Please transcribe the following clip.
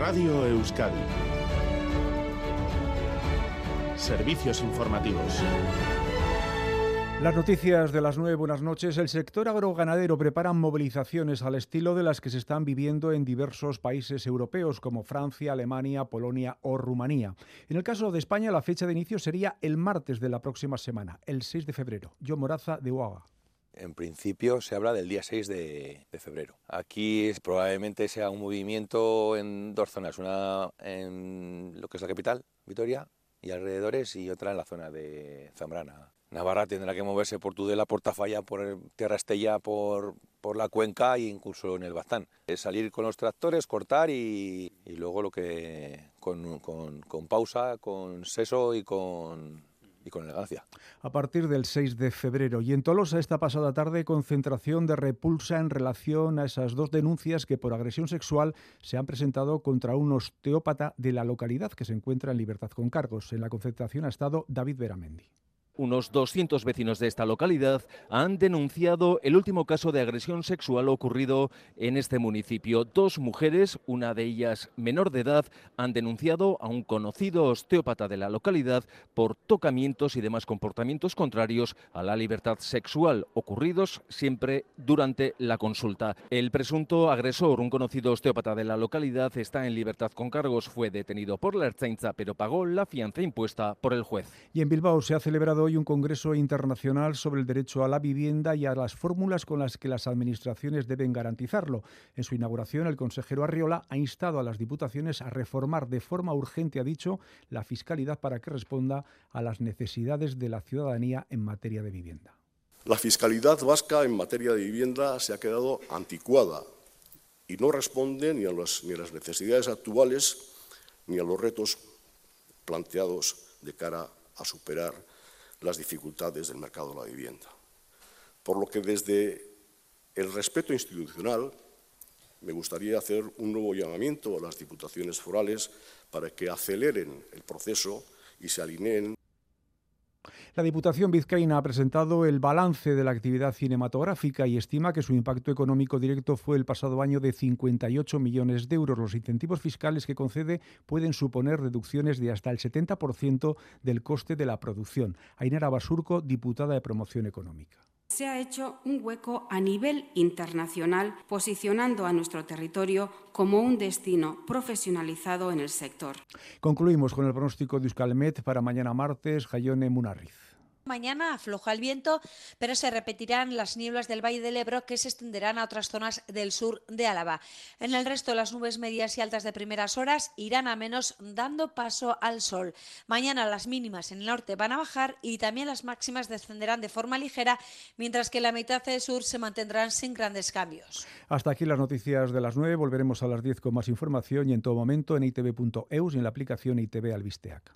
Radio Euskadi. Servicios informativos. Las noticias de las nueve, buenas noches. El sector agroganadero prepara movilizaciones al estilo de las que se están viviendo en diversos países europeos como Francia, Alemania, Polonia o Rumanía. En el caso de España, la fecha de inicio sería el martes de la próxima semana, el 6 de febrero. Yo Moraza de Uaga. En principio se habla del día 6 de, febrero. Aquí probablemente sea un movimiento en dos zonas, una en lo que es la capital, Vitoria, y alrededores, y otra en la zona de Zambrana, Navarra tendrá que moverse por Tudela, por Tafalla, por Tierra Estella, por, la cuenca e incluso en el Baztán. Es salir con los tractores, cortar y, luego lo que con, pausa, con seso y con, y con elegancia. A partir del 6 de febrero y en Tolosa esta pasada tarde concentración de repulsa en relación a esas dos denuncias que por agresión sexual se han presentado contra un osteópata de la localidad que se encuentra en libertad con cargos. En la concentración ha estado David Beramendi. Unos 200 vecinos de esta localidad han denunciado el último caso de agresión sexual ocurrido en este municipio. Dos mujeres, una de ellas menor de edad, han denunciado a un conocido osteópata de la localidad por tocamientos y demás comportamientos contrarios a la libertad sexual ocurridos siempre durante la consulta. El presunto agresor, un conocido osteópata de la localidad, está en libertad con cargos. Fue detenido por la Ertzaintza, pero pagó la fianza impuesta por el juez. Y en Bilbao se ha celebrado hoy un congreso internacional sobre el derecho a la vivienda y a las fórmulas con las que las administraciones deben garantizarlo. En su inauguración, el consejero Arriola ha instado a las diputaciones a reformar de forma urgente, ha dicho, la fiscalidad para que responda a las necesidades de la ciudadanía en materia de vivienda. La fiscalidad vasca en materia de vivienda se ha quedado anticuada y no responde ni a, las, ni a las necesidades actuales ni a los retos planteados de cara a superar las dificultades del mercado de la vivienda. Por lo que desde el respeto institucional me gustaría hacer un nuevo llamamiento a las diputaciones forales para que aceleren el proceso y se alineen la Diputación Vizcaína ha presentado el balance de la actividad cinematográfica y estima que su impacto económico directo fue el pasado año de 58 millones de euros. Los incentivos fiscales que concede pueden suponer reducciones de hasta el 70% del coste de la producción. Ainara Basurco, diputada de Promoción Económica se ha hecho un hueco a nivel internacional, posicionando a nuestro territorio como un destino profesionalizado en el sector. Concluimos con el pronóstico de Euskalmet para mañana martes, Jayone Munarriz. Mañana afloja el viento, pero se repetirán las nieblas del Valle del Ebro que se extenderán a otras zonas del sur de Álava. En el resto, las nubes medias y altas de primeras horas irán a menos, dando paso al sol. Mañana las mínimas en el norte van a bajar y también las máximas descenderán de forma ligera, mientras que la mitad del sur se mantendrán sin grandes cambios. Hasta aquí las noticias de las 9. Volveremos a las 10 con más información y en todo momento en itv.eus y en la aplicación ITV Albisteac.